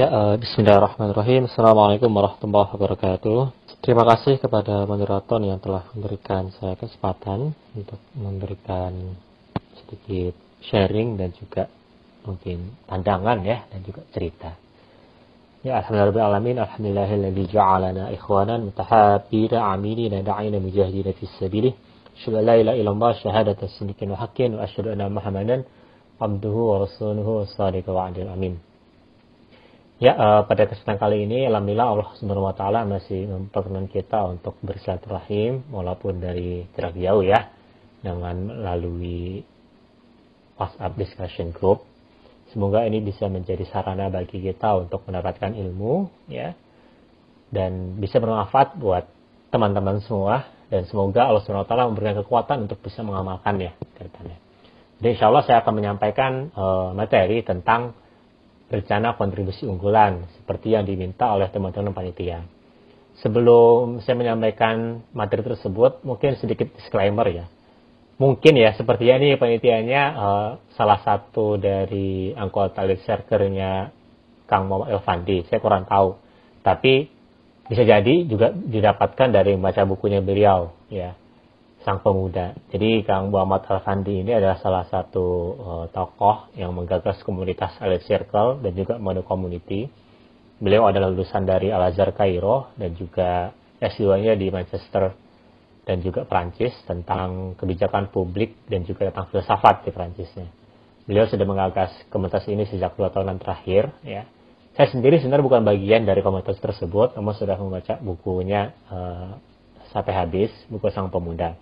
Ya, uh, Bismillahirrahmanirrahim. Assalamualaikum warahmatullahi wabarakatuh. Terima kasih kepada moderator yang telah memberikan saya kesempatan untuk memberikan sedikit sharing dan juga mungkin pandangan ya dan juga cerita. Ya, alhamdulillahirabbil alhamdulillahilladzi ja'alana ikhwanan mutahabbina amilina da'ina mujahidina fis sabilih. Asyhadu an la ilaha illallah syahadatan sidqin wa haqqin wa asyhadu anna Muhammadan abduhu wa rasuluhu wa wa'adil amin. Ya, uh, pada kesempatan kali ini, alhamdulillah Allah Subhanahu wa masih memperkenan kita untuk bersilaturahim walaupun dari jarak jauh ya, dengan melalui WhatsApp discussion group. Semoga ini bisa menjadi sarana bagi kita untuk mendapatkan ilmu ya dan bisa bermanfaat buat teman-teman semua dan semoga Allah Subhanahu wa memberikan kekuatan untuk bisa mengamalkannya. Jadi insya Allah saya akan menyampaikan uh, materi tentang rencana kontribusi unggulan seperti yang diminta oleh teman-teman panitia. Sebelum saya menyampaikan materi tersebut, mungkin sedikit disclaimer ya. Mungkin ya, seperti ini panitianya uh, salah satu dari anggota lead circle-nya Kang Muhammad Elvandi, saya kurang tahu. Tapi bisa jadi juga didapatkan dari membaca bukunya beliau, ya sang pemuda. Jadi Kang Muhammad Al-Fandi ini adalah salah satu uh, tokoh yang menggagas komunitas Elite Circle dan juga Manu Community. Beliau adalah lulusan dari Al-Azhar Kairo dan juga S2-nya di Manchester dan juga Prancis tentang kebijakan publik dan juga tentang filsafat di Prancisnya. Beliau sudah menggagas komunitas ini sejak dua tahunan terakhir. Ya. Saya sendiri sebenarnya bukan bagian dari komunitas tersebut, namun sudah membaca bukunya uh, sampai habis, buku Sang Pemuda.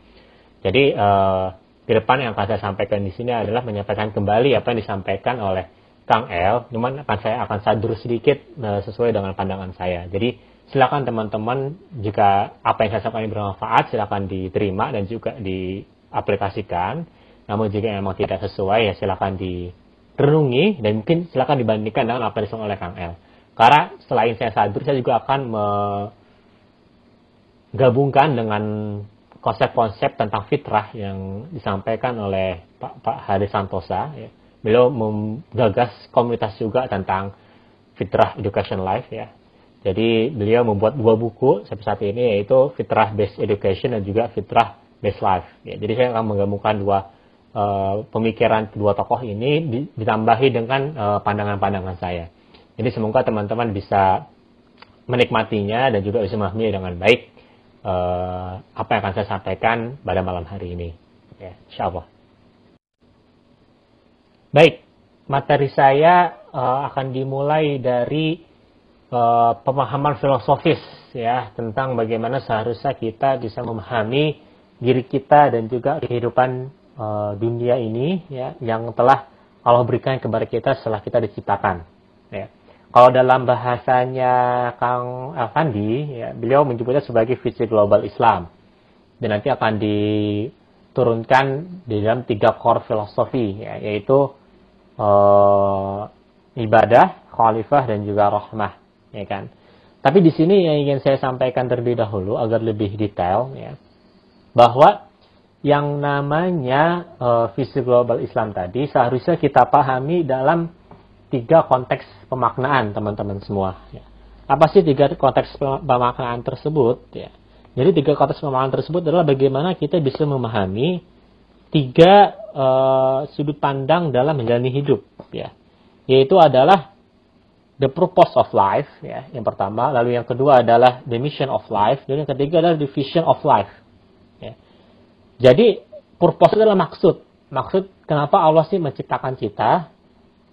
Jadi uh, ke depan yang akan saya sampaikan di sini adalah menyampaikan kembali apa yang disampaikan oleh Kang El, cuman akan saya akan sadur sedikit uh, sesuai dengan pandangan saya. Jadi silakan teman-teman jika apa yang saya sampaikan ini bermanfaat silakan diterima dan juga diaplikasikan. Namun jika memang tidak sesuai ya silakan direnungi dan mungkin silakan dibandingkan dengan apa yang disampaikan oleh Kang El. Karena selain saya sadur, saya juga akan menggabungkan dengan konsep-konsep tentang fitrah yang disampaikan oleh Pak, Pak Hari Santosa. Ya. Beliau menggagas komunitas juga tentang fitrah education life ya. Jadi beliau membuat dua buku sampai saat ini yaitu fitrah based education dan juga fitrah based life. Ya. Jadi saya akan menggabungkan dua uh, pemikiran kedua tokoh ini ditambahi dengan uh, pandangan-pandangan saya. Jadi semoga teman-teman bisa menikmatinya dan juga bisa memahami dengan baik uh, apa yang akan saya sampaikan pada malam hari ini. Ya, insya Allah. Baik, materi saya uh, akan dimulai dari uh, pemahaman filosofis ya tentang bagaimana seharusnya kita bisa memahami diri kita dan juga kehidupan uh, dunia ini ya yang telah Allah berikan kepada kita setelah kita diciptakan. Ya. Kalau dalam bahasanya Kang Afandi, ya, beliau menyebutnya sebagai visi global Islam. Dan nanti akan diturunkan di dalam tiga core filosofi, ya, yaitu uh, ibadah, khalifah, dan juga rahmah. Ya kan? Tapi di sini yang ingin saya sampaikan terlebih dahulu agar lebih detail, ya, bahwa yang namanya uh, visi global Islam tadi seharusnya kita pahami dalam tiga konteks pemaknaan teman-teman semua. Ya. Apa sih tiga konteks pemaknaan tersebut? Ya. Jadi tiga konteks pemaknaan tersebut adalah bagaimana kita bisa memahami tiga uh, sudut pandang dalam menjalani hidup, ya. Yaitu adalah the purpose of life, ya. Yang pertama, lalu yang kedua adalah the mission of life, dan yang ketiga adalah the vision of life. Ya. Jadi purpose adalah maksud. Maksud kenapa Allah sih menciptakan kita,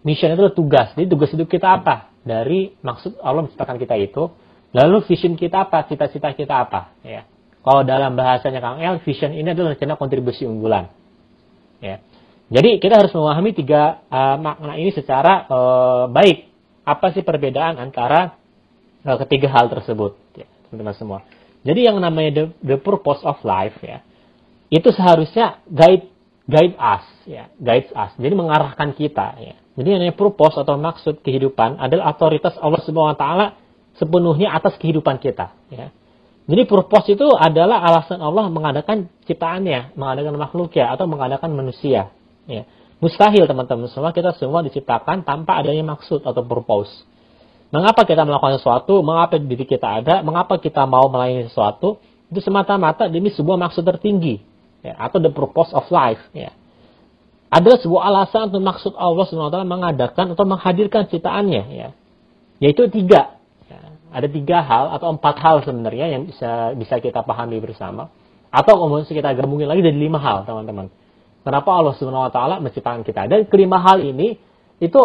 mission itu adalah tugas. Jadi tugas hidup kita apa? Dari maksud Allah menciptakan kita itu. Lalu vision kita apa? Cita-cita kita apa? Ya. Kalau dalam bahasanya Kang El, vision ini adalah rencana kontribusi unggulan. Ya. Jadi kita harus memahami tiga uh, makna ini secara uh, baik. Apa sih perbedaan antara uh, ketiga hal tersebut, ya, teman-teman semua. Jadi yang namanya the, the purpose of life ya, itu seharusnya guide guide us, ya, guides us. Jadi mengarahkan kita, ya. Jadi namanya purpose atau maksud kehidupan adalah otoritas Allah Subhanahu wa taala sepenuhnya atas kehidupan kita, ya. Jadi purpose itu adalah alasan Allah mengadakan ciptaannya, mengadakan makhluk ya atau mengadakan manusia, ya. Mustahil teman-teman semua kita semua diciptakan tanpa adanya maksud atau purpose. Mengapa kita melakukan sesuatu, mengapa diri kita ada, mengapa kita mau melayani sesuatu, itu semata-mata demi sebuah maksud tertinggi, ya, atau the purpose of life. Ya. Ada sebuah alasan atau maksud Allah SWT mengadakan atau menghadirkan ciptaannya. Ya. Yaitu tiga. Ya. Ada tiga hal atau empat hal sebenarnya yang bisa bisa kita pahami bersama. Atau kemudian kita gabungin lagi jadi lima hal, teman-teman. Kenapa Allah SWT menciptakan kita? Dan kelima hal ini itu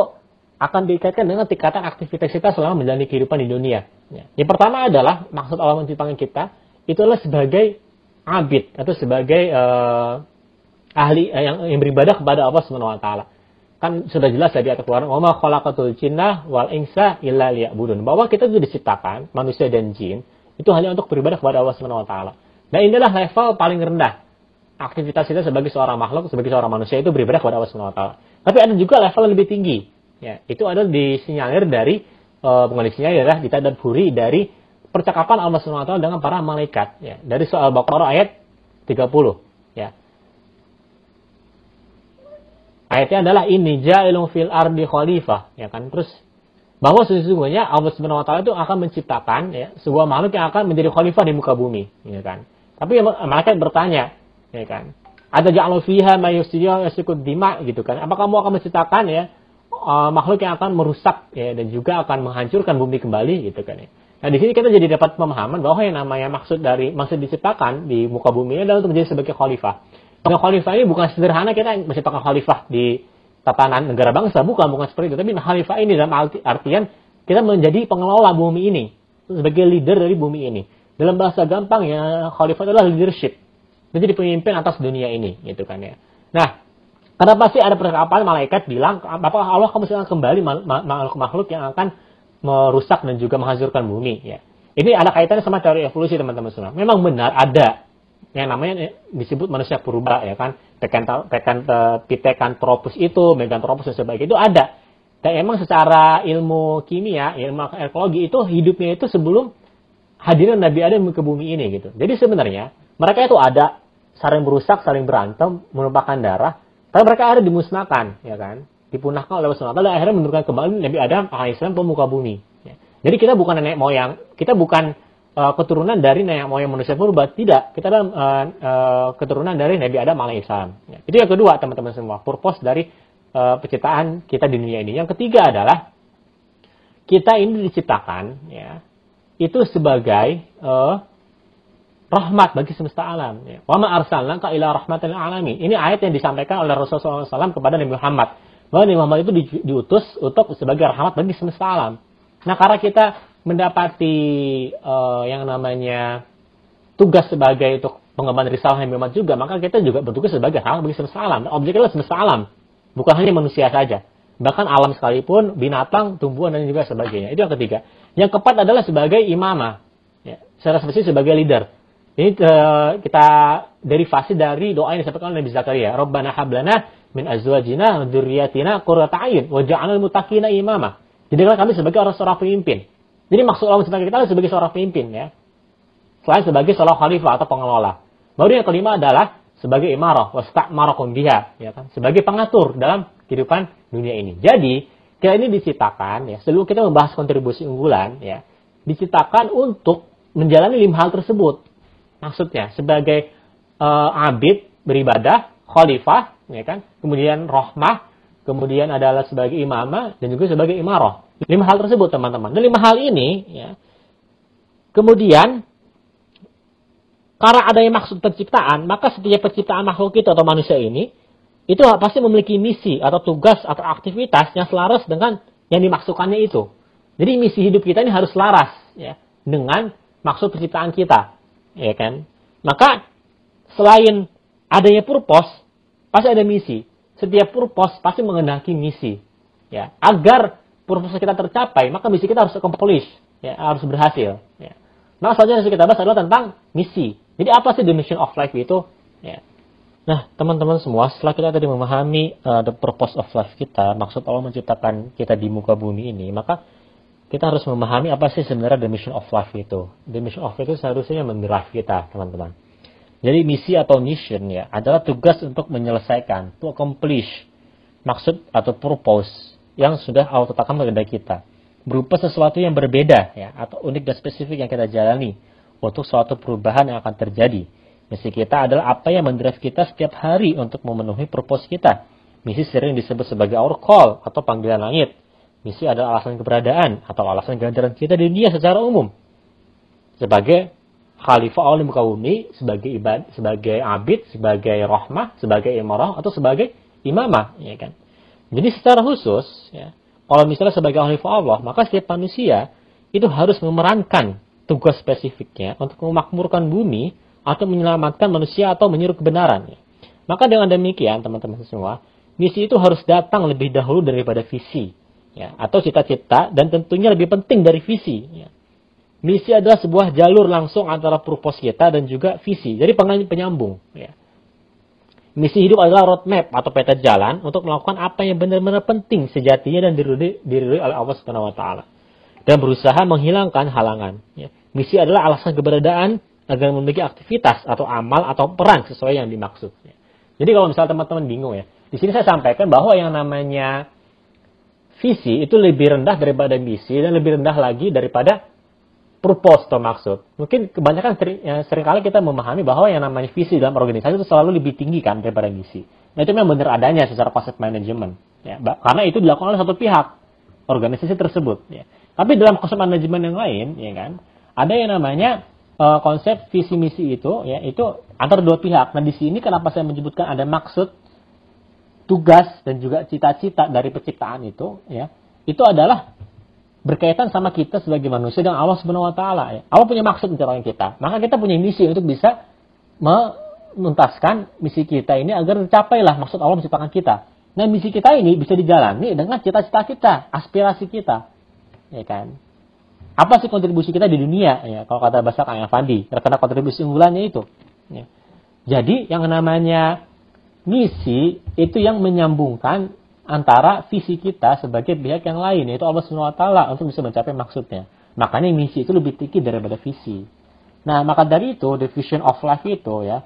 akan dikaitkan dengan tingkatan aktivitas kita selama menjalani kehidupan di dunia. Ya. Yang pertama adalah maksud Allah menciptakan kita itu adalah sebagai abid atau sebagai uh, ahli uh, yang, yang beribadah kepada Allah Subhanahu wa taala. Kan sudah jelas dari ayat Al-Qur'an, "Wa khalaqatul jinna wal insa illa liya'budun." Bahwa kita itu diciptakan manusia dan jin itu hanya untuk beribadah kepada Allah Subhanahu wa taala. Nah, inilah level paling rendah aktivitas kita sebagai seorang makhluk, sebagai seorang manusia itu beribadah kepada Allah Subhanahu wa taala. Tapi ada juga level yang lebih tinggi, Ya, itu adalah disinyalir dari uh, disinyalir adalah ditadaburi dari percakapan Allah SWT dengan para malaikat ya. Dari soal Baqarah ayat 30 ya. Ayatnya adalah ini ja'ilun fil ardi khalifah ya kan. Terus bahwa sesungguhnya Allah Subhanahu wa itu akan menciptakan ya sebuah makhluk yang akan menjadi khalifah di muka bumi ya kan. Tapi malaikat bertanya ya kan. Ada ja'alu fiha may yasfiku dima gitu kan. Apa kamu akan menciptakan ya uh, makhluk yang akan merusak ya dan juga akan menghancurkan bumi kembali gitu kan ya. Nah di sini kita jadi dapat pemahaman bahwa yang namanya maksud dari maksud diciptakan di muka bumi ini adalah untuk menjadi sebagai khalifah. Dan khalifah ini bukan sederhana kita menciptakan khalifah di tatanan negara bangsa, bukan bukan seperti itu. Tapi khalifah ini dalam artian kita menjadi pengelola bumi ini sebagai leader dari bumi ini. Dalam bahasa gampang ya khalifah adalah leadership. Menjadi pemimpin atas dunia ini gitu kan ya. Nah, karena pasti ada percakapan malaikat bilang, apakah Allah akan kembali makhluk-makhluk yang akan merusak dan juga menghancurkan bumi. Ya. Ini ada kaitannya sama teori evolusi teman-teman semua. Memang benar ada yang namanya disebut manusia purba ya kan, pekan pekan pitekantropus itu, megantropus dan sebagainya itu ada. Dan emang secara ilmu kimia, ilmu ekologi itu hidupnya itu sebelum hadirnya Nabi Adam ke bumi ini gitu. Jadi sebenarnya mereka itu ada saling berusak, saling berantem, menumpahkan darah, tapi mereka akhirnya dimusnahkan, ya kan? Dipunahkan oleh Allah dan akhirnya menurunkan kembali Nabi Adam alaihissalam pemuka bumi. Ya. Jadi kita bukan nenek moyang, kita bukan uh, keturunan dari nenek moyang manusia purba, tidak. Kita adalah uh, uh, keturunan dari Nabi Adam alaihissalam. Ya. Itu yang kedua, teman-teman semua. Purpose dari uh, penciptaan kita di dunia ini. Yang ketiga adalah kita ini diciptakan, ya, itu sebagai uh, rahmat bagi semesta alam. Ya. Wa ma arsalnaka ila rahmatan alamin. Ini ayat yang disampaikan oleh Rasulullah SAW kepada Nabi Muhammad. Bahwa Nabi Muhammad itu di, diutus untuk sebagai rahmat bagi semesta alam. Nah, karena kita mendapati uh, yang namanya tugas sebagai untuk pengembangan risalah Nabi Muhammad juga, maka kita juga bertugas sebagai rahmat bagi semesta alam. Objeknya adalah semesta alam, bukan hanya manusia saja. Bahkan alam sekalipun, binatang, tumbuhan, dan juga sebagainya. Itu yang ketiga. Yang keempat adalah sebagai imamah. Ya, secara spesifik sebagai leader ini uh, kita derivasi dari doa yang disampaikan oleh Nabi Zakaria. Rabbana hablana min azwajina wa dzurriyyatina qurrata a'yun waj'alna muttaqina imama. Jadi kami sebagai orang seorang pemimpin. Jadi maksud Allah sebagai kita sebagai seorang pemimpin ya. Selain sebagai seorang khalifah atau pengelola. Baru yang kelima adalah sebagai imarah wasta'marakum biha ya kan sebagai pengatur dalam kehidupan dunia ini. Jadi kita ini diciptakan ya sebelum kita membahas kontribusi unggulan ya diciptakan untuk menjalani lima hal tersebut maksudnya sebagai uh, abid beribadah, khalifah, ya kan? Kemudian rohmah, kemudian adalah sebagai imamah dan juga sebagai imarah. Lima hal tersebut teman-teman. Dan lima hal ini ya. Kemudian karena adanya maksud penciptaan, maka setiap penciptaan makhluk itu atau manusia ini itu pasti memiliki misi atau tugas atau aktivitas yang selaras dengan yang dimaksudkannya itu. Jadi misi hidup kita ini harus selaras ya dengan maksud penciptaan kita ya kan? Maka selain adanya purpose, pasti ada misi. Setiap purpose pasti mengendaki misi. Ya, agar purpose kita tercapai, maka misi kita harus accomplish, ya, harus berhasil. Ya. Nah, selanjutnya yang kita bahas adalah tentang misi. Jadi apa sih the mission of life itu? Ya. Nah, teman-teman semua, setelah kita tadi memahami uh, the purpose of life kita, maksud Allah menciptakan kita di muka bumi ini, maka kita harus memahami apa sih sebenarnya the mission of life itu. The mission of life itu seharusnya mendrive kita, teman-teman. Jadi misi atau mission ya adalah tugas untuk menyelesaikan, to accomplish maksud atau purpose yang sudah Allah tetapkan kepada kita. berupa sesuatu yang berbeda ya atau unik dan spesifik yang kita jalani untuk suatu perubahan yang akan terjadi. Misi kita adalah apa yang mendrive kita setiap hari untuk memenuhi purpose kita. Misi sering disebut sebagai our call atau panggilan langit. Misi adalah alasan keberadaan atau alasan kehadiran kita di dunia secara umum. Sebagai khalifah oleh muka bumi, sebagai ibad, sebagai abid, sebagai rahmah, sebagai imarah atau sebagai imamah, ya kan. Jadi secara khusus, ya, kalau misalnya sebagai khalifah Allah, maka setiap manusia itu harus memerankan tugas spesifiknya untuk memakmurkan bumi atau menyelamatkan manusia atau menyuruh kebenaran. Ya. Maka dengan demikian, teman-teman semua, misi itu harus datang lebih dahulu daripada visi, ya, atau cita-cita, dan tentunya lebih penting dari visi. Ya. Misi adalah sebuah jalur langsung antara purpose kita dan juga visi. Jadi penyambung. Ya. Misi hidup adalah roadmap atau peta jalan untuk melakukan apa yang benar-benar penting sejatinya dan diridhoi oleh Allah taala dan berusaha menghilangkan halangan. Ya. Misi adalah alasan keberadaan agar memiliki aktivitas atau amal atau peran sesuai yang dimaksud. Ya. Jadi kalau misalnya teman-teman bingung ya, di sini saya sampaikan bahwa yang namanya visi itu lebih rendah daripada misi dan lebih rendah lagi daripada atau maksud. Mungkin kebanyakan sering, ya, sering kali kita memahami bahwa yang namanya visi dalam organisasi itu selalu lebih tinggi kan daripada misi. Nah itu memang benar adanya secara konsep manajemen. Ya, karena itu dilakukan oleh satu pihak organisasi tersebut. Ya. Tapi dalam konsep manajemen yang lain, ya kan, ada yang namanya uh, konsep visi misi itu, ya itu antara dua pihak. Nah di sini kenapa saya menyebutkan ada maksud, tugas dan juga cita-cita dari penciptaan itu, ya itu adalah berkaitan sama kita sebagai manusia dan Allah Subhanahu wa taala ya. Allah punya maksud menciptakan kita. Maka kita punya misi untuk bisa menuntaskan misi kita ini agar tercapailah maksud Allah menciptakan kita. Nah, misi kita ini bisa dijalani dengan cita-cita kita, aspirasi kita. Ya kan? Apa sih kontribusi kita di dunia ya? Kalau kata bahasa Kang Fandi, karena kontribusi unggulannya itu. Ya. Jadi yang namanya misi itu yang menyambungkan antara visi kita sebagai pihak yang lain yaitu Allah Subhanahu wa taala untuk bisa mencapai maksudnya. Makanya misi itu lebih tinggi daripada visi. Nah, maka dari itu the vision of life itu ya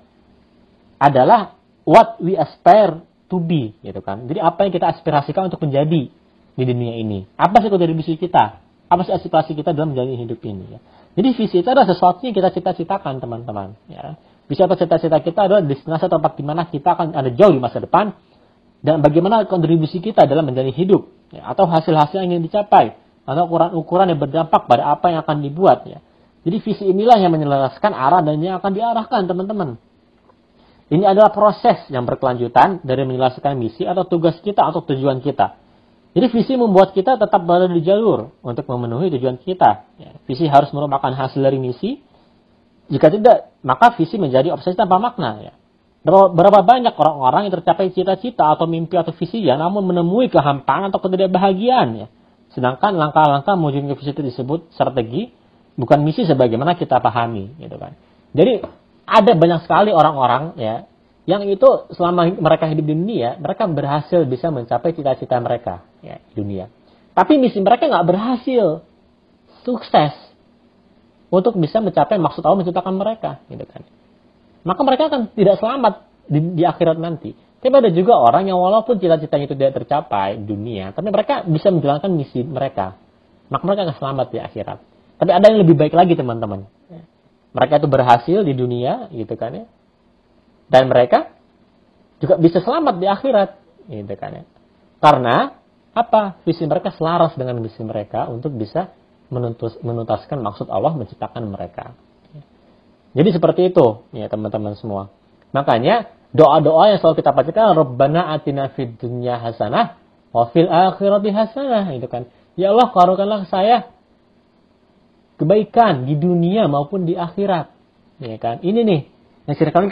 adalah what we aspire to be gitu kan. Jadi apa yang kita aspirasikan untuk menjadi di dunia ini. Apa sih kontribusi kita? Apa sih aspirasi kita dalam menjalani hidup ini ya. Jadi visi itu adalah sesuatu yang kita cita-citakan teman-teman ya. Bisa cita-cita kita adalah destinasi tempat di mana kita akan ada jauh di masa depan dan bagaimana kontribusi kita dalam menjalani hidup ya, atau hasil-hasil yang ingin dicapai atau ukuran-ukuran yang berdampak pada apa yang akan dibuat ya. Jadi visi inilah yang menjelaskan arah dan yang akan diarahkan teman-teman. Ini adalah proses yang berkelanjutan dari menjelaskan misi atau tugas kita atau tujuan kita. Jadi visi membuat kita tetap berada di jalur untuk memenuhi tujuan kita. Ya, visi harus merupakan hasil dari misi. Jika tidak, maka visi menjadi obsesi tanpa makna. Ya. Berapa banyak orang-orang yang tercapai cita-cita atau mimpi atau visi ya, namun menemui kehampaan atau ketidakbahagiaan ya. Sedangkan langkah-langkah mewujudkan visi itu disebut strategi, bukan misi sebagaimana kita pahami, gitu kan. Jadi ada banyak sekali orang-orang ya yang itu selama mereka hidup di dunia, mereka berhasil bisa mencapai cita-cita mereka ya di dunia. Tapi misi mereka nggak berhasil sukses untuk bisa mencapai maksud Allah menciptakan mereka, gitu kan maka mereka akan tidak selamat di, di akhirat nanti. Tapi ada juga orang yang walaupun cita-citanya itu tidak tercapai dunia, tapi mereka bisa menjalankan misi mereka. Maka mereka akan selamat di akhirat. Tapi ada yang lebih baik lagi teman-teman. Mereka itu berhasil di dunia, gitu kan ya. Dan mereka juga bisa selamat di akhirat, gitu kan ya. Karena apa? Visi mereka selaras dengan misi mereka untuk bisa menuntaskan maksud Allah menciptakan mereka. Jadi seperti itu ya teman-teman semua. Makanya doa-doa yang selalu kita bacakan Rabbana atina fid hasanah wa fil akhirati hasanah itu kan. Ya Allah karuniakanlah saya kebaikan di dunia maupun di akhirat. Ya kan? Ini nih yang sering kali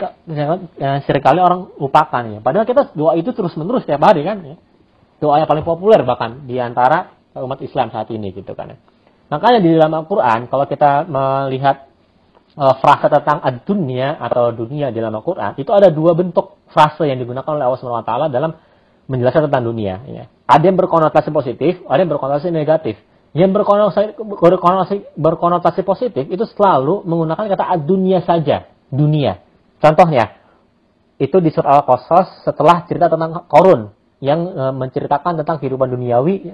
yang sering kali orang lupakan ya. Padahal kita doa itu terus-menerus setiap hari kan ya. Doa yang paling populer bahkan di antara umat Islam saat ini gitu kan ya. Makanya di dalam Al-Qur'an kalau kita melihat uh, frase tentang ad-dunya atau dunia di dalam Al-Quran, itu ada dua bentuk frase yang digunakan oleh Allah SWT dalam menjelaskan tentang dunia. Ya. Ada yang berkonotasi positif, ada yang berkonotasi negatif. Yang berkonotasi, berkonotasi, berkonotasi positif itu selalu menggunakan kata ad-dunya saja, dunia. Contohnya, itu di surah Al-Qasas setelah cerita tentang Korun yang e, menceritakan tentang kehidupan duniawi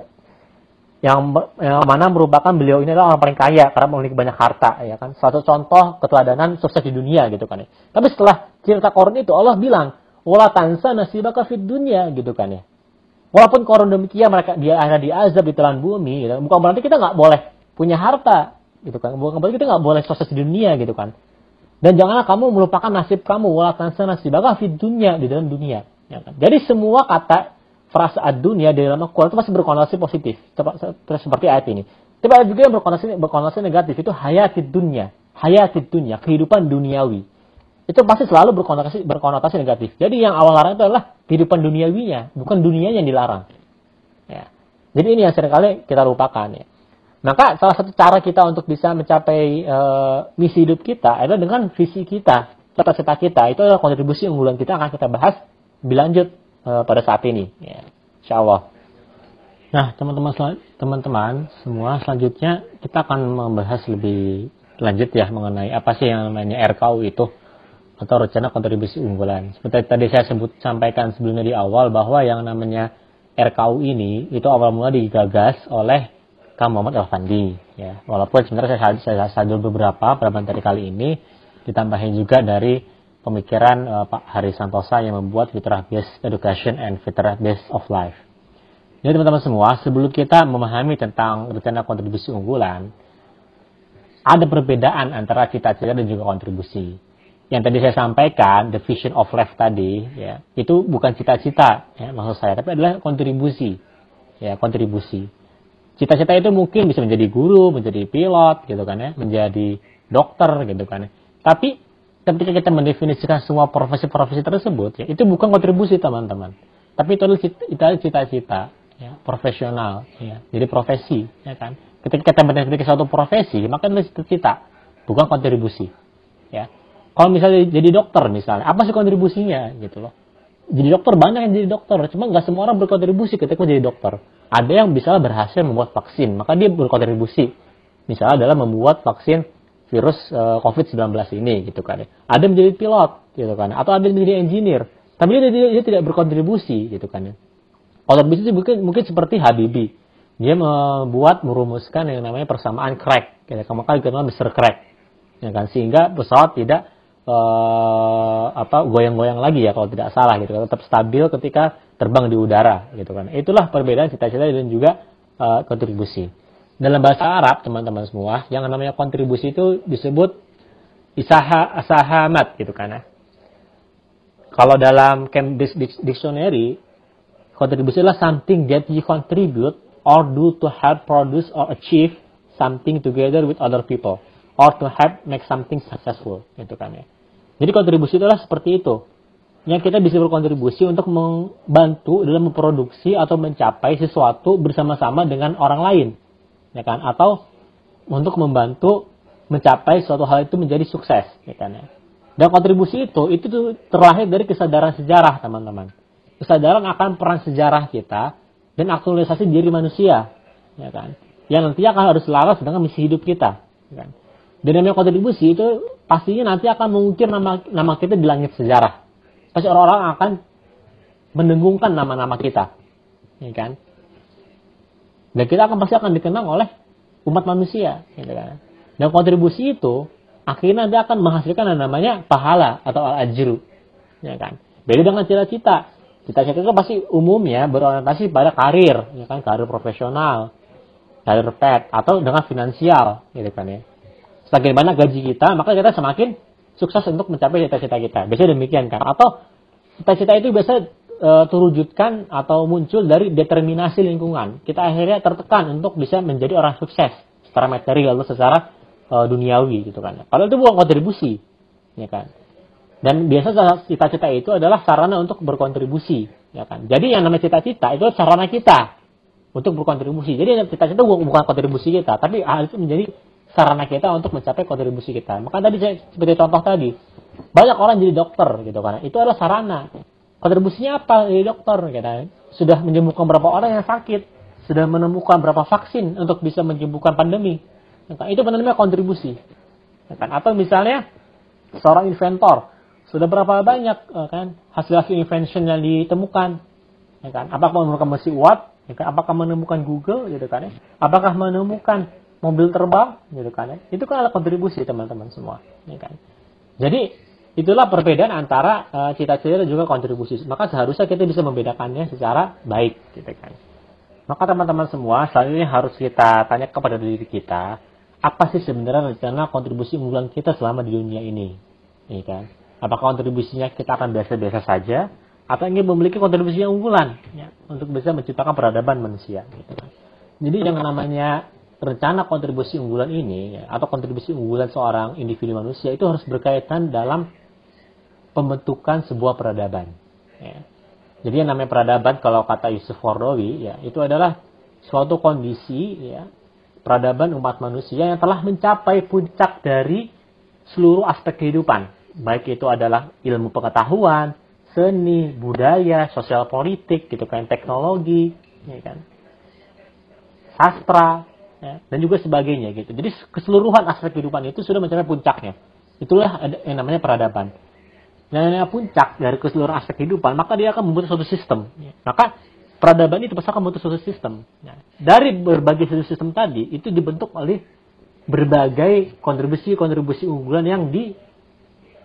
yang, yang mana merupakan beliau ini adalah orang paling kaya karena memiliki banyak harta ya kan? Suatu contoh keteladanan sukses di dunia gitu kan ya. Tapi setelah cerita korun itu Allah bilang wala tansa nasibaka fid dunia gitu kan ya. Walaupun korun demikian mereka dia ada di azab di telan bumi gitu. bukan berarti kita nggak boleh punya harta gitu kan. Bukan berarti kita nggak boleh sukses di dunia gitu kan. Dan janganlah kamu melupakan nasib kamu wala tansa nasibaka fid dunia di dalam dunia ya kan. Jadi semua kata frasa ad-dunia di dalam Al-Quran itu masih berkonotasi positif seperti ayat ini. Tapi ada juga yang berkonotasi, berkonotasi negatif itu hayatid dunia, hayatid dunia, kehidupan duniawi. Itu pasti selalu berkonotasi berkonotasi negatif. Jadi yang awal larang itu adalah kehidupan duniawinya, bukan dunia yang dilarang. Ya. Jadi ini yang sering kali kita lupakan ya. Maka salah satu cara kita untuk bisa mencapai uh, misi hidup kita adalah dengan visi kita, cita-cita kita. Itu adalah kontribusi unggulan kita akan kita bahas lebih lanjut uh, pada saat ini. Ya, insya Allah. Nah, teman-teman teman-teman semua selanjutnya kita akan membahas lebih lanjut ya mengenai apa sih yang namanya RKU itu atau rencana kontribusi unggulan. Seperti tadi saya sebut sampaikan sebelumnya di awal bahwa yang namanya RKU ini itu awal mula digagas oleh Kang Muhammad Elfandi ya. Walaupun sebenarnya saya saya sadar beberapa pada materi kali ini ditambahin juga dari pemikiran uh, Pak Hari Santosa yang membuat Fitrah Based Education and Fitrah Based of Life. Jadi teman-teman semua, sebelum kita memahami tentang rencana kontribusi unggulan, ada perbedaan antara cita-cita dan juga kontribusi. Yang tadi saya sampaikan, the vision of life tadi, ya, itu bukan cita-cita, ya, maksud saya, tapi adalah kontribusi, ya, kontribusi. Cita-cita itu mungkin bisa menjadi guru, menjadi pilot, gitu kan ya, menjadi dokter, gitu kan ya. Tapi ketika kita mendefinisikan semua profesi-profesi tersebut, ya, itu bukan kontribusi teman-teman. Tapi itu adalah cita-cita, ya, profesional, ya. Jadi profesi, ya kan. Ketika kita mendefinisikan suatu profesi, maka itu cita-cita, bukan kontribusi, ya. Kalau misalnya jadi dokter misalnya, apa sih kontribusinya gitu loh. Jadi dokter banyak yang jadi dokter, cuma nggak semua orang berkontribusi ketika menjadi dokter. Ada yang bisa berhasil membuat vaksin, maka dia berkontribusi. Misalnya adalah membuat vaksin virus uh, eh, COVID-19 ini gitu kan. Ada menjadi pilot gitu kan, atau ada menjadi engineer. Tapi dia, dia, dia tidak berkontribusi gitu kan. Kontribusi itu mungkin mungkin seperti Habibie. Dia membuat merumuskan yang namanya persamaan crack, gitu kan. Dikenal Mr. Crack. Ya kan sehingga pesawat tidak uh, apa goyang-goyang lagi ya kalau tidak salah gitu kan. Tetap stabil ketika terbang di udara gitu kan. Itulah perbedaan cita-cita dan juga uh, kontribusi. Dalam bahasa Arab, teman-teman semua, yang namanya kontribusi itu disebut isaha asahamat gitu kan ya. Kalau dalam Cambridge Dictionary, kontribusi adalah something that you contribute or do to help produce or achieve something together with other people or to help make something successful gitu kan ya. Jadi kontribusi itu adalah seperti itu. Yang kita bisa berkontribusi untuk membantu dalam memproduksi atau mencapai sesuatu bersama-sama dengan orang lain ya kan? Atau untuk membantu mencapai suatu hal itu menjadi sukses ya kan ya. Dan kontribusi itu itu terlahir dari kesadaran sejarah teman-teman. Kesadaran akan peran sejarah kita dan aktualisasi diri manusia ya kan? Yang nanti akan harus selaras dengan misi hidup kita ya kan? Dan namanya kontribusi itu pastinya nanti akan mengukir nama nama kita di langit sejarah. Pasti orang-orang akan mendengungkan nama-nama kita ya kan dan kita akan pasti akan dikenang oleh umat manusia. Gitu kan. Dan kontribusi itu akhirnya dia akan menghasilkan yang namanya pahala atau al-ajru. Ya kan? Beda dengan cita-cita. Cita-cita itu pasti umumnya berorientasi pada karir, ya kan? karir profesional, karir pet, atau dengan finansial, gitu kan ya. Semakin banyak gaji kita, maka kita semakin sukses untuk mencapai cita-cita kita. Biasanya demikian kan. Atau cita-cita itu biasa e, terwujudkan atau muncul dari determinasi lingkungan. Kita akhirnya tertekan untuk bisa menjadi orang sukses secara material atau secara e, duniawi gitu kan. Padahal itu bukan kontribusi, ya kan. Dan biasa cita-cita itu adalah sarana untuk berkontribusi, ya kan. Jadi yang namanya cita-cita itu sarana kita untuk berkontribusi. Jadi cita-cita bukan kontribusi kita, tapi hal itu menjadi sarana kita untuk mencapai kontribusi kita. Maka tadi saya seperti contoh tadi, banyak orang jadi dokter gitu kan. Itu adalah sarana Kontribusinya apa dari dokter? Kita sudah menyembuhkan berapa orang yang sakit, sudah menemukan berapa vaksin untuk bisa menyembuhkan pandemi. Itu namanya kontribusi. Kan? Atau misalnya seorang inventor sudah berapa banyak eh, kan hasil-hasil invention yang ditemukan, ya kan? Apakah memerlukan mesin uap Ya kan? Apakah menemukan Google gitu kan ya? Apakah menemukan mobil terbang gitu kan ya? Itu kan adalah kontribusi teman-teman semua, kan? Jadi itulah perbedaan antara uh, cita-cita dan juga kontribusi. Maka seharusnya kita bisa membedakannya secara baik gitu kan. Maka teman-teman semua, selanjutnya harus kita tanya kepada diri kita, apa sih sebenarnya rencana kontribusi unggulan kita selama di dunia ini? Ya kan? Apakah kontribusinya kita akan biasa-biasa saja atau ingin memiliki kontribusi yang unggulan ya, untuk bisa menciptakan peradaban manusia. Gitu. Jadi yang namanya rencana kontribusi unggulan ini ya, atau kontribusi unggulan seorang individu manusia itu harus berkaitan dalam pembentukan sebuah peradaban. Ya. Jadi yang namanya peradaban kalau kata Yusuf Wardawi ya itu adalah suatu kondisi ya peradaban umat manusia yang telah mencapai puncak dari seluruh aspek kehidupan. Baik itu adalah ilmu pengetahuan, seni, budaya, sosial politik, gitu kan, teknologi, ya kan, sastra, ya, dan juga sebagainya gitu. Jadi keseluruhan aspek kehidupan itu sudah mencapai puncaknya. Itulah yang namanya peradaban. Namanya puncak dari keseluruhan aspek kehidupan, maka dia akan membentuk suatu sistem. Ya. Maka peradaban itu pasti akan membentuk suatu sistem. Ya. Dari berbagai sistem tadi, itu dibentuk oleh berbagai kontribusi-kontribusi unggulan yang di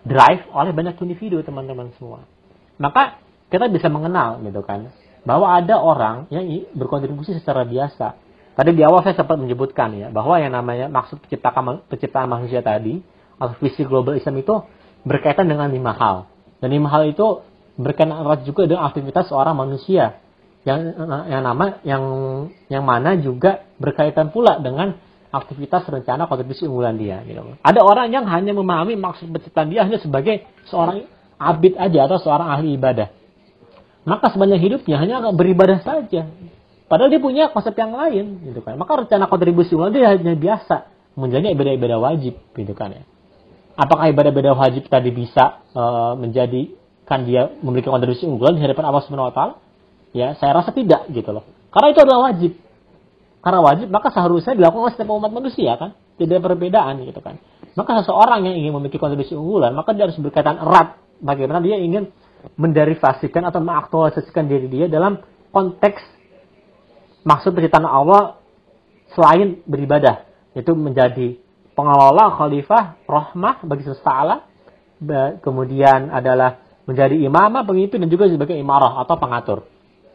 drive oleh banyak individu teman-teman semua maka kita bisa mengenal gitu kan bahwa ada orang yang berkontribusi secara biasa. Tadi di awal saya sempat menyebutkan ya bahwa yang namanya maksud penciptaan penciptaan manusia tadi atau visi global Islam itu berkaitan dengan lima hal dan lima hal itu berkaitan erat juga dengan aktivitas seorang manusia yang yang nama yang yang mana juga berkaitan pula dengan aktivitas rencana kontribusi unggulan dia. Gitu. Ada orang yang hanya memahami maksud penciptaan dia hanya sebagai seorang abid aja atau seorang ahli ibadah. Maka sebanyak hidupnya hanya beribadah saja. Padahal dia punya konsep yang lain, gitu kan. Maka rencana kontribusi ulang dia hanya biasa menjadi ibadah-ibadah wajib, gitu kan ya. Apakah ibadah-ibadah wajib tadi bisa uh, menjadikan dia memiliki kontribusi unggulan di hadapan Allah Subhanahu wa taala? Ya, saya rasa tidak gitu loh. Karena itu adalah wajib. Karena wajib, maka seharusnya dilakukan oleh setiap umat manusia kan. Tidak perbedaan gitu kan. Maka seseorang yang ingin memiliki kontribusi unggulan, maka dia harus berkaitan erat bagaimana dia ingin menderivasikan atau mengaktualisasikan diri dia dalam konteks maksud penciptaan Allah selain beribadah itu menjadi pengelola khalifah rahmah bagi semesta alam kemudian adalah menjadi imamah pemimpin dan juga sebagai imarah atau pengatur.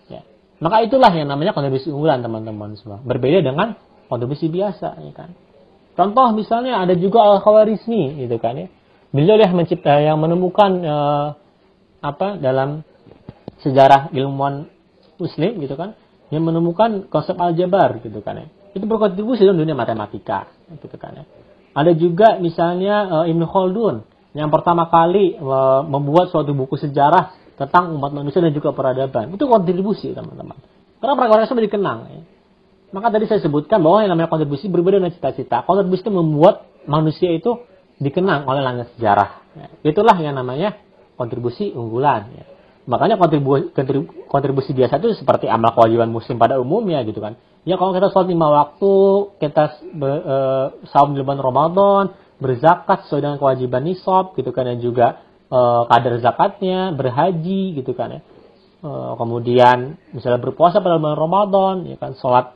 Ya. maka itulah yang namanya kontribusi unggulan teman-teman semua. Berbeda dengan kontribusi biasa ya kan? Contoh misalnya ada juga al khawarizmi gitu kan ya. Beliau yang mencipta yang menemukan uh, apa dalam sejarah ilmuwan muslim gitu kan yang menemukan konsep aljabar gitu kan ya. Itu berkontribusi dalam dunia matematika gitu kan ya ada juga misalnya uh, Ibnu Khaldun yang pertama kali uh, membuat suatu buku sejarah tentang umat manusia dan juga peradaban itu kontribusi teman-teman karena perkara tersebut dikenang ya. maka tadi saya sebutkan bahwa yang namanya kontribusi berbeda dengan cita-cita kontribusi itu membuat manusia itu dikenang oleh langit sejarah. Ya, itulah yang namanya kontribusi unggulan. Ya. Makanya kontribusi, kontribusi biasa itu seperti amal kewajiban muslim pada umumnya gitu kan. Ya kalau kita sholat lima waktu, kita be, e, saum di bulan Ramadan, berzakat sesuai dengan kewajiban nisab gitu kan dan juga e, kadar zakatnya, berhaji gitu kan ya. E, kemudian misalnya berpuasa pada bulan Ramadan, ya kan sholat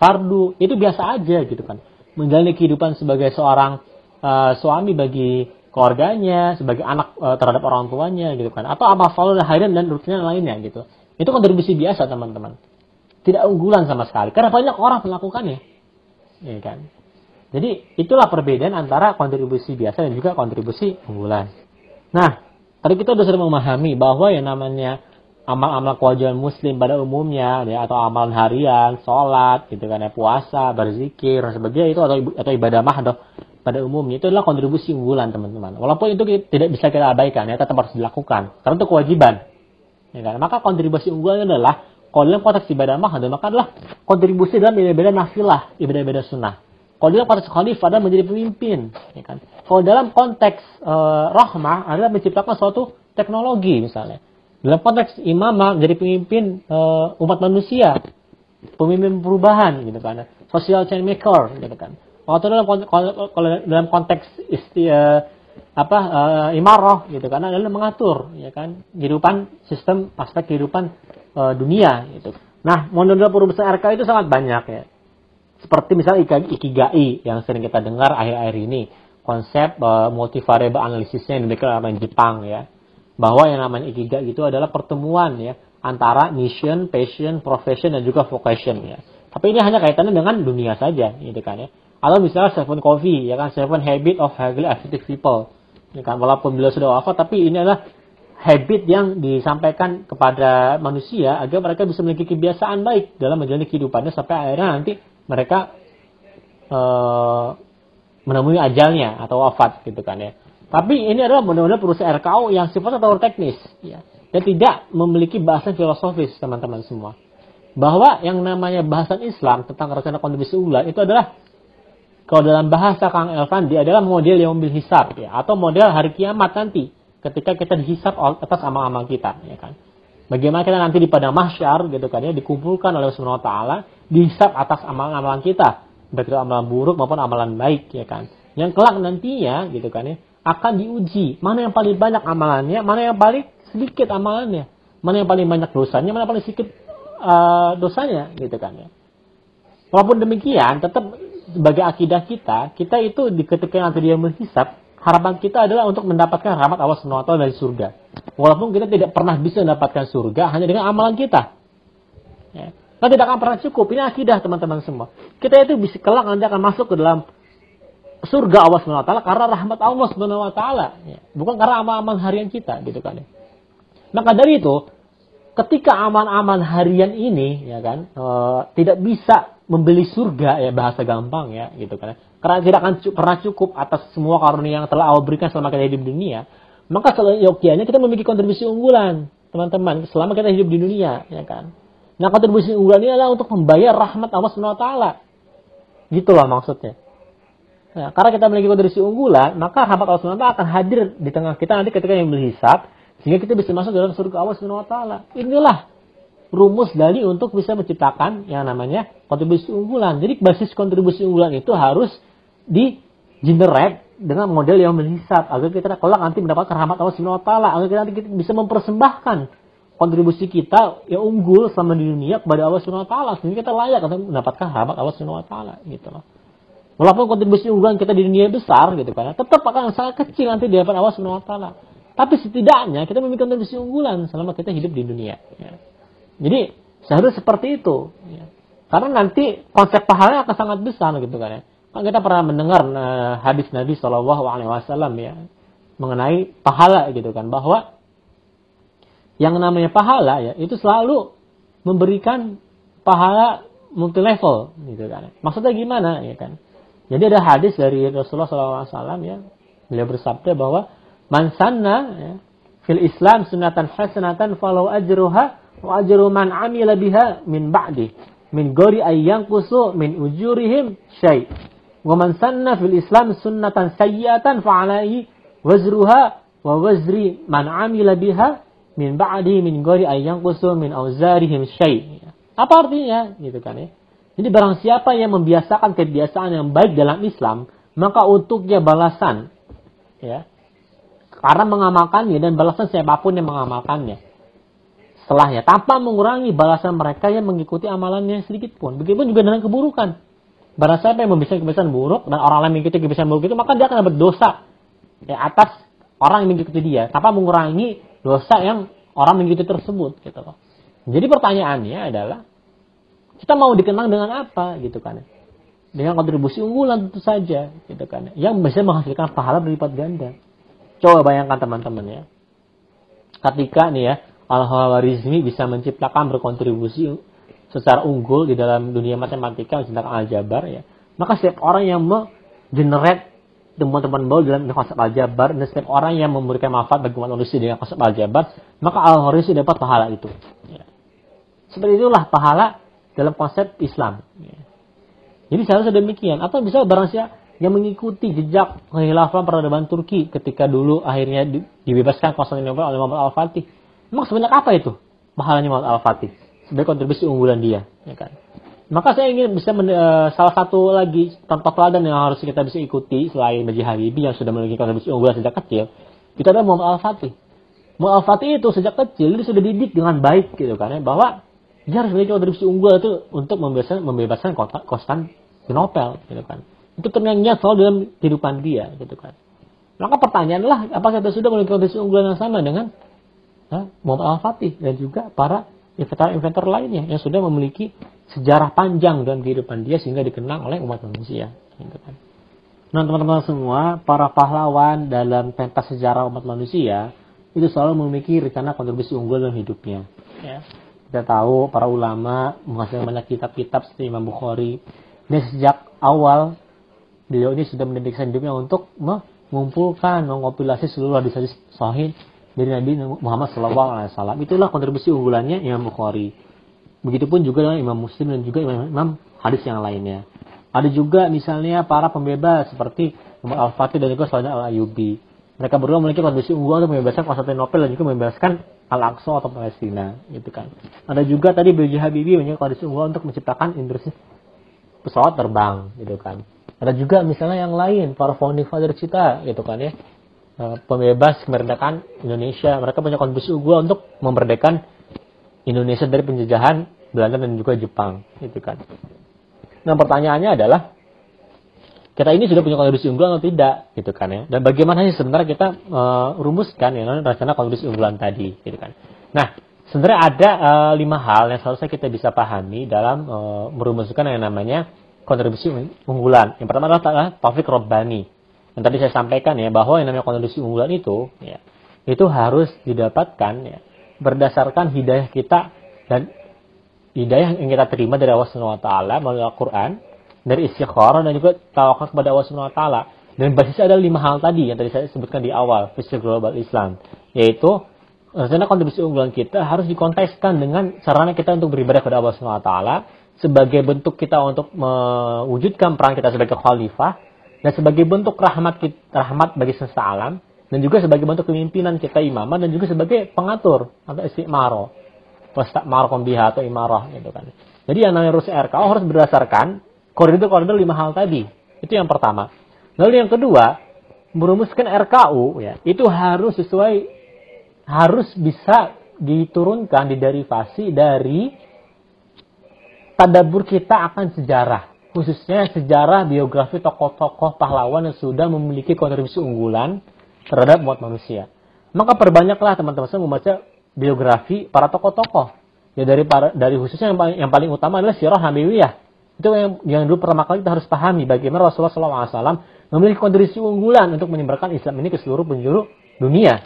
fardu itu biasa aja gitu kan. Menjalani kehidupan sebagai seorang uh, suami bagi keluarganya, sebagai anak uh, terhadap orang tuanya gitu kan. Atau amal harian dan rutinnya lainnya gitu. Itu kontribusi biasa teman-teman. Tidak unggulan sama sekali. Karena banyak orang melakukannya. Ya kan. Jadi itulah perbedaan antara kontribusi biasa dan juga kontribusi unggulan. Nah, tadi kita sudah sering memahami bahwa yang namanya amal-amal kewajiban muslim pada umumnya ya atau amalan harian, sholat gitu kan ya, puasa, berzikir dan sebagainya itu atau atau ibadah mahdoh pada umumnya itu adalah kontribusi unggulan teman-teman. Walaupun itu tidak bisa kita abaikan ya, tetap harus dilakukan karena itu kewajiban. Ya kan? Maka kontribusi unggulan adalah kalau dalam konteks ibadah mahal maka adalah kontribusi dalam ibadah-ibadah nafilah, ibadah-ibadah sunnah. Kalau dalam konteks khalifah adalah menjadi pemimpin, ya kan? Kalau dalam konteks e, rahmah adalah menciptakan suatu teknologi misalnya. Dalam konteks imamah menjadi pemimpin e, umat manusia, pemimpin perubahan gitu kan. Social change maker gitu kan waktu dalam kalau dalam konteks isti, uh, apa uh, imarah gitu karena adalah mengatur ya kan kehidupan sistem aspek kehidupan uh, dunia gitu Nah, model perubahan RK itu sangat banyak ya. Seperti misalnya Ikigai yang sering kita dengar akhir-akhir ini. Konsep uh, multivariable analisisnya yang diberikan oleh Jepang ya. Bahwa yang namanya Ikigai itu adalah pertemuan ya antara mission, passion, profession dan juga vocation ya. Tapi ini hanya kaitannya dengan dunia saja gitu kan ya. Atau misalnya Seven Coffee ya kan Seven Habit of Highly Effective People. Ya kan walaupun beliau sudah wafat tapi ini adalah habit yang disampaikan kepada manusia agar mereka bisa memiliki kebiasaan baik dalam menjalani kehidupannya sampai akhirnya nanti mereka uh, menemui ajalnya atau wafat gitu kan ya. Tapi ini adalah benar-benar perusahaan RKO yang sifatnya terlalu teknis ya dan tidak memiliki bahasan filosofis teman-teman semua. Bahwa yang namanya bahasan Islam tentang rencana kontribusi unggulan itu adalah kalau dalam bahasa Kang Elvan dia adalah model yang mobil hisab ya atau model hari kiamat nanti ketika kita dihisap atas amal-amal kita ya kan. Bagaimana kita nanti di padang mahsyar gitu kan ya dikumpulkan oleh Subhanahu wa taala dihisap atas amalan-amalan kita, baik itu amalan buruk maupun amalan baik ya kan. Yang kelak nantinya gitu kan ya akan diuji mana yang paling banyak amalannya, mana yang paling sedikit amalannya, mana yang paling banyak dosanya, mana yang paling sedikit uh, dosanya gitu kan ya. Walaupun demikian tetap sebagai akidah kita, kita itu di ketika nanti dia menghisap harapan kita adalah untuk mendapatkan rahmat Allah SWT dari surga. Walaupun kita tidak pernah bisa mendapatkan surga hanya dengan amalan kita. Ya. Nah, tidak akan pernah cukup. Ini akidah teman-teman semua. Kita itu bisa kelak nanti akan masuk ke dalam surga Allah SWT karena rahmat Allah SWT. Ya. Bukan karena amal-amal harian kita gitu kan. Ya. Maka dari itu, ketika amal-amal harian ini ya kan e, tidak bisa membeli surga ya bahasa gampang ya gitu kan karena tidak akan pernah cukup atas semua karunia yang telah Allah berikan selama kita hidup di dunia, maka seyogianya kita memiliki kontribusi unggulan, teman-teman, selama kita hidup di dunia, ya kan. Nah, kontribusi unggulan ini adalah untuk membayar rahmat Allah SWT. Gitu loh maksudnya. Nah, karena kita memiliki kontribusi unggulan, maka rahmat Allah SWT akan hadir di tengah kita nanti ketika yang berhisap, sehingga kita bisa masuk dalam surga Allah SWT. Inilah rumus dari untuk bisa menciptakan yang namanya kontribusi unggulan. Jadi basis kontribusi unggulan itu harus di generate dengan model yang menghisap agar kita kelak nanti mendapatkan rahmat Allah Subhanahu wa taala agar kita nanti bisa mempersembahkan kontribusi kita yang unggul sama di dunia kepada Allah Subhanahu wa taala sehingga kita layak untuk mendapatkan rahmat Allah Subhanahu wa taala gitu loh. Walaupun kontribusi unggulan kita di dunia besar gitu kan, tetap akan sangat kecil nanti di hadapan Allah Subhanahu wa taala. Tapi setidaknya kita memiliki kontribusi unggulan selama kita hidup di dunia. Ya. Jadi seharusnya seperti itu. Ya. Karena nanti konsep pahalanya akan sangat besar gitu kan ya. Kan kita pernah mendengar uh, hadis Nabi Shallallahu Alaihi Wasallam ya mengenai pahala gitu kan bahwa yang namanya pahala ya itu selalu memberikan pahala multi level gitu kan. Maksudnya gimana ya kan? Jadi ada hadis dari Rasulullah SAW ya beliau bersabda bahwa man sanna ya, fil Islam sunatan hasanatan falau ajruha wa ajru man amila biha min ba'di min gori ayyang kusu min ujurihim syai' Wa man sanna fil Islam sunnatan sayyi'atan fa'alaihi wazruha wa wazri man amila biha min ba'di min ghairi ayyan qusu min. Apa artinya? Gitu kan ya. Jadi barang siapa yang membiasakan kebiasaan yang baik dalam Islam, maka untuknya balasan ya. Karena mengamalkannya dan balasan siapa pun yang mengamalkannya. Setelahnya tanpa mengurangi balasan mereka yang mengikuti amalannya sedikit pun. Begitu juga dengan keburukan. Barang siapa yang membisanya kebiasaan buruk dan orang lain mengikuti kebiasaan buruk itu, maka dia akan berdosa ya, atas orang yang mengikuti dia tanpa mengurangi dosa yang orang mengikuti tersebut gitu loh. Jadi pertanyaannya adalah kita mau dikenang dengan apa gitu kan? Dengan kontribusi unggulan tentu saja gitu kan. Yang bisa menghasilkan pahala berlipat ganda. Coba bayangkan teman-teman ya. Ketika nih ya Al-Hawarizmi bisa menciptakan berkontribusi secara unggul di dalam dunia matematika tentang aljabar ya maka setiap orang yang generate teman-teman baru dalam konsep aljabar dan setiap orang yang memberikan manfaat bagi manusia dengan konsep aljabar maka al dapat pahala itu ya. seperti itulah pahala dalam konsep Islam ya. jadi seharusnya demikian atau bisa barang siapa yang mengikuti jejak kehilafan peradaban Turki ketika dulu akhirnya dibebaskan Konstantinopel oleh Muhammad Al-Fatih. Sebanyak apa itu pahalanya Muhammad Al-Fatih? Sebagai kontribusi unggulan dia, ya kan. Maka saya ingin bisa men, uh, salah satu lagi contoh teladan yang harus kita bisa ikuti selain Baji Habibie yang sudah memiliki kontribusi unggulan sejak kecil, itu adalah Muhammad Al-Fatih. Muhammad Al-Fatih itu sejak kecil dia sudah didik dengan baik gitu kan ya, bahwa dia harus memiliki kontribusi unggul itu untuk membebaskan membebaskan kota Konstantinopel gitu kan itu terngiang selalu dalam kehidupan dia gitu kan maka pertanyaan lah apakah kita sudah memiliki kontribusi unggul yang sama dengan ha, Muhammad Al-Fatih dan juga para inventor-inventor lainnya yang sudah memiliki sejarah panjang dalam kehidupan dia sehingga dikenang oleh umat manusia gitu kan Nah teman-teman semua, para pahlawan dalam pentas sejarah umat manusia itu selalu memiliki rencana kontribusi unggul dalam hidupnya. Ya. Kita tahu para ulama menghasilkan banyak kitab-kitab seperti Imam Bukhari. Dan sejak awal beliau ini sudah mendedikasikan hidupnya untuk mengumpulkan, mengkompilasi seluruh hadis-hadis sahih dari Nabi Muhammad SAW. Itulah kontribusi unggulannya Imam Bukhari. Begitupun juga dengan Imam Muslim dan juga Imam, Imam hadis yang lainnya. Ada juga misalnya para pembebas seperti Umar Al-Fatih dan juga Salah Al-Ayubi. Mereka berdua memiliki kondisi unggul untuk membebaskan Konstantinopel dan juga membebaskan Al-Aqsa atau Palestina, gitu kan. Ada juga tadi B.J. Habibie memiliki kondisi unggul untuk menciptakan industri pesawat terbang, gitu kan. Ada juga misalnya yang lain, para founding father kita, gitu kan ya. Eh, pembebas kemerdekaan Indonesia, mereka punya kontribusi unggul untuk memerdekakan Indonesia dari penjajahan Belanda dan juga Jepang, gitu kan. Nah pertanyaannya adalah kita ini sudah punya kontribusi unggul atau tidak gitu kan ya. Dan bagaimana sih sebenarnya kita uh, rumuskan ya rencana kontribusi unggulan tadi gitu kan. Nah sebenarnya ada uh, lima hal yang seharusnya kita bisa pahami dalam uh, merumuskan yang namanya kontribusi unggulan. Yang pertama adalah taufik robbani yang tadi saya sampaikan ya bahwa yang namanya kontribusi unggulan itu ya itu harus didapatkan ya berdasarkan hidayah kita dan hidayah yang kita terima dari Allah Subhanahu wa taala melalui Al-Qur'an, dari istikharah dan juga tawakal kepada Allah Subhanahu wa taala. Dan basisnya ada lima hal tadi yang tadi saya sebutkan di awal, visi global Islam, yaitu rencana kontribusi unggulan kita harus dikonteskan dengan sarana kita untuk beribadah kepada Allah Subhanahu wa taala sebagai bentuk kita untuk mewujudkan peran kita sebagai khalifah dan sebagai bentuk rahmat kita, rahmat bagi semesta alam dan juga sebagai bentuk kepemimpinan kita imamah dan juga sebagai pengatur atau istiqmaro markom biha atau imarah gitu kan. Jadi yang namanya rumus RKO harus berdasarkan koridor-koridor lima hal tadi. Itu yang pertama. Lalu yang kedua, merumuskan RKU ya, itu harus sesuai harus bisa diturunkan diderivasi dari tadabur kita akan sejarah khususnya sejarah biografi tokoh-tokoh pahlawan yang sudah memiliki kontribusi unggulan terhadap umat manusia. Maka perbanyaklah teman-teman saya membaca biografi para tokoh-tokoh. Ya dari para, dari khususnya yang paling, yang paling utama adalah sirah Nabawiyah. Itu yang yang dulu pertama kali kita harus pahami bagaimana Rasulullah SAW memiliki kontribusi unggulan untuk menyebarkan Islam ini ke seluruh penjuru dunia.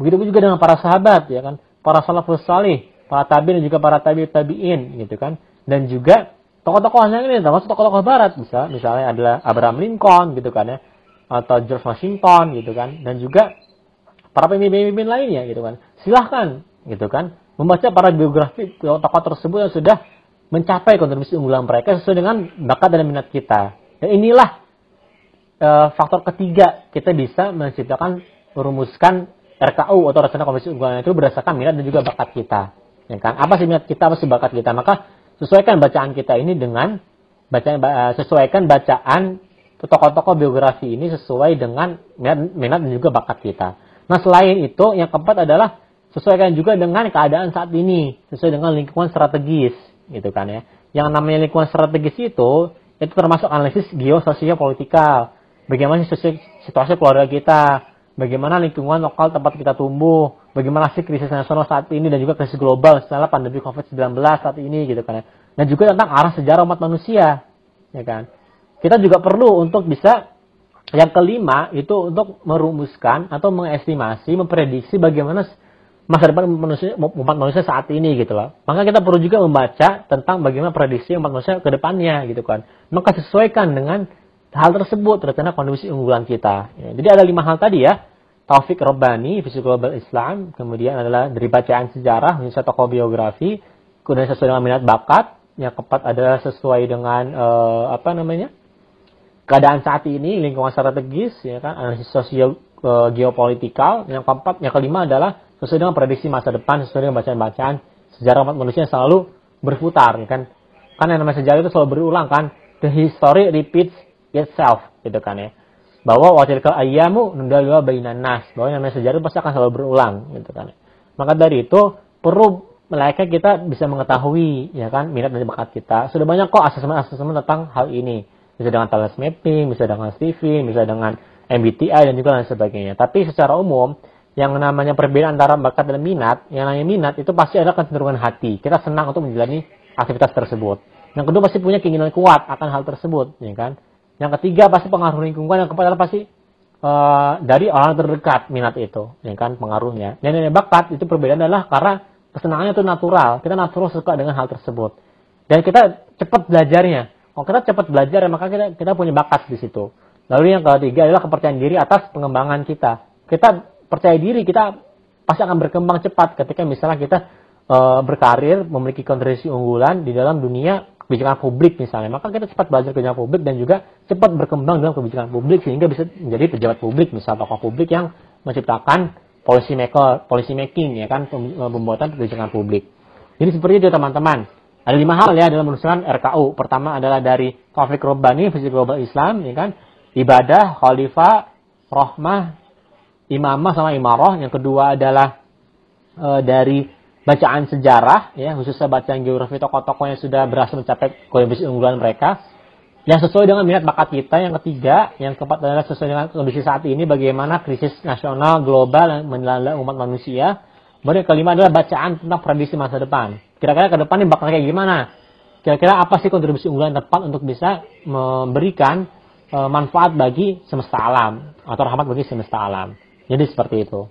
Begitu juga dengan para sahabat ya kan, para salafus salih, para tabiin dan juga para tabi tabiin gitu kan. Dan juga tokoh-tokoh yang ini termasuk tokoh-tokoh barat bisa misalnya adalah Abraham Lincoln gitu kan ya atau George Washington gitu kan dan juga para pemimpin-pemimpin lainnya gitu kan. Silahkan gitu kan membaca para biografi tokoh tersebut yang sudah mencapai kontribusi unggulan mereka sesuai dengan bakat dan minat kita. Dan inilah e, faktor ketiga kita bisa menciptakan merumuskan RKU atau rencana kontribusi unggulan itu berdasarkan minat dan juga bakat kita. Ya kan? Apa sih minat kita, apa sih bakat kita? Maka sesuaikan bacaan kita ini dengan bacaan eh, sesuaikan bacaan tokoh-tokoh biografi ini sesuai dengan minat, minat dan juga bakat kita. Nah selain itu yang keempat adalah sesuaikan juga dengan keadaan saat ini, sesuai dengan lingkungan strategis, gitu kan ya. Yang namanya lingkungan strategis itu itu termasuk analisis geososial politikal. Bagaimana situasi keluarga kita, bagaimana lingkungan lokal tempat kita tumbuh, bagaimana sih krisis nasional saat ini dan juga krisis global setelah pandemi COVID-19 saat ini gitu kan ya. Dan juga tentang arah sejarah umat manusia, ya kan. Kita juga perlu untuk bisa yang kelima itu untuk merumuskan atau mengestimasi, memprediksi bagaimana masa depan manusia, umat manusia saat ini gitu loh. Maka kita perlu juga membaca tentang bagaimana prediksi umat manusia ke depannya gitu kan. Maka sesuaikan dengan hal tersebut rencana kondisi unggulan kita. Ya, jadi ada lima hal tadi ya. Taufik Robbani, Visi Global Islam, kemudian adalah dari bacaan sejarah, misalnya tokoh biografi, kemudian sesuai dengan minat bakat, yang keempat adalah sesuai dengan uh, apa namanya keadaan saat ini, lingkungan strategis, ya kan, analisis sosial e, geopolitikal. Yang keempat, yang kelima adalah sesuai dengan prediksi masa depan, sesuai dengan bacaan-bacaan sejarah umat manusia yang selalu berputar, ya kan. Kan yang namanya sejarah itu selalu berulang kan. The history repeats itself, gitu kan ya. Bahwa wakil ke ayamu nundalwa bainan nas. Bahwa namanya sejarah pasti akan selalu berulang, gitu kan. Maka dari itu perlu melainkan kita bisa mengetahui ya kan minat dan bakat kita. Sudah banyak kok asesmen-asesmen tentang hal ini. Bisa dengan talent mapping, bisa dengan Stevie, bisa dengan MBTI dan juga lain sebagainya. Tapi secara umum yang namanya perbedaan antara bakat dan minat, yang namanya minat itu pasti ada kecenderungan hati. Kita senang untuk menjalani aktivitas tersebut. Yang kedua pasti punya keinginan kuat akan hal tersebut, ya kan? Yang ketiga pasti pengaruh lingkungan, yang keempat pasti uh, dari orang terdekat minat itu, ya kan pengaruhnya. Dan yang bakat itu perbedaan adalah karena kesenangannya itu natural. Kita natural suka dengan hal tersebut. Dan kita cepat belajarnya. Kalau kita cepat belajar, maka kita kita punya bakat di situ. Lalu yang ketiga adalah kepercayaan diri atas pengembangan kita. Kita percaya diri, kita pasti akan berkembang cepat ketika misalnya kita e, berkarir, memiliki kontribusi unggulan di dalam dunia kebijakan publik misalnya. Maka kita cepat belajar kebijakan publik dan juga cepat berkembang dalam kebijakan publik sehingga bisa menjadi pejabat publik, misalnya tokoh publik yang menciptakan policy maker, policy making ya kan eh, pembuatan kebijakan publik. Jadi seperti itu teman-teman. Ada lima hal ya dalam menyusun RKU. Pertama adalah dari konflik Robbani, visi global Islam, ya kan? Ibadah, khalifah, rahmah, imamah sama imarah. Yang kedua adalah e, dari bacaan sejarah, ya khususnya bacaan geografi tokoh-tokoh yang sudah berhasil mencapai kondisi unggulan mereka yang sesuai dengan minat bakat kita. Yang ketiga, yang keempat adalah sesuai dengan kondisi saat ini bagaimana krisis nasional global yang umat manusia. Kemudian yang kelima adalah bacaan tentang prediksi masa depan. Kira-kira ke depan ini bakal kayak gimana? Kira-kira apa sih kontribusi unggulan tepat untuk bisa memberikan e, manfaat bagi semesta alam atau rahmat bagi semesta alam. Jadi seperti itu.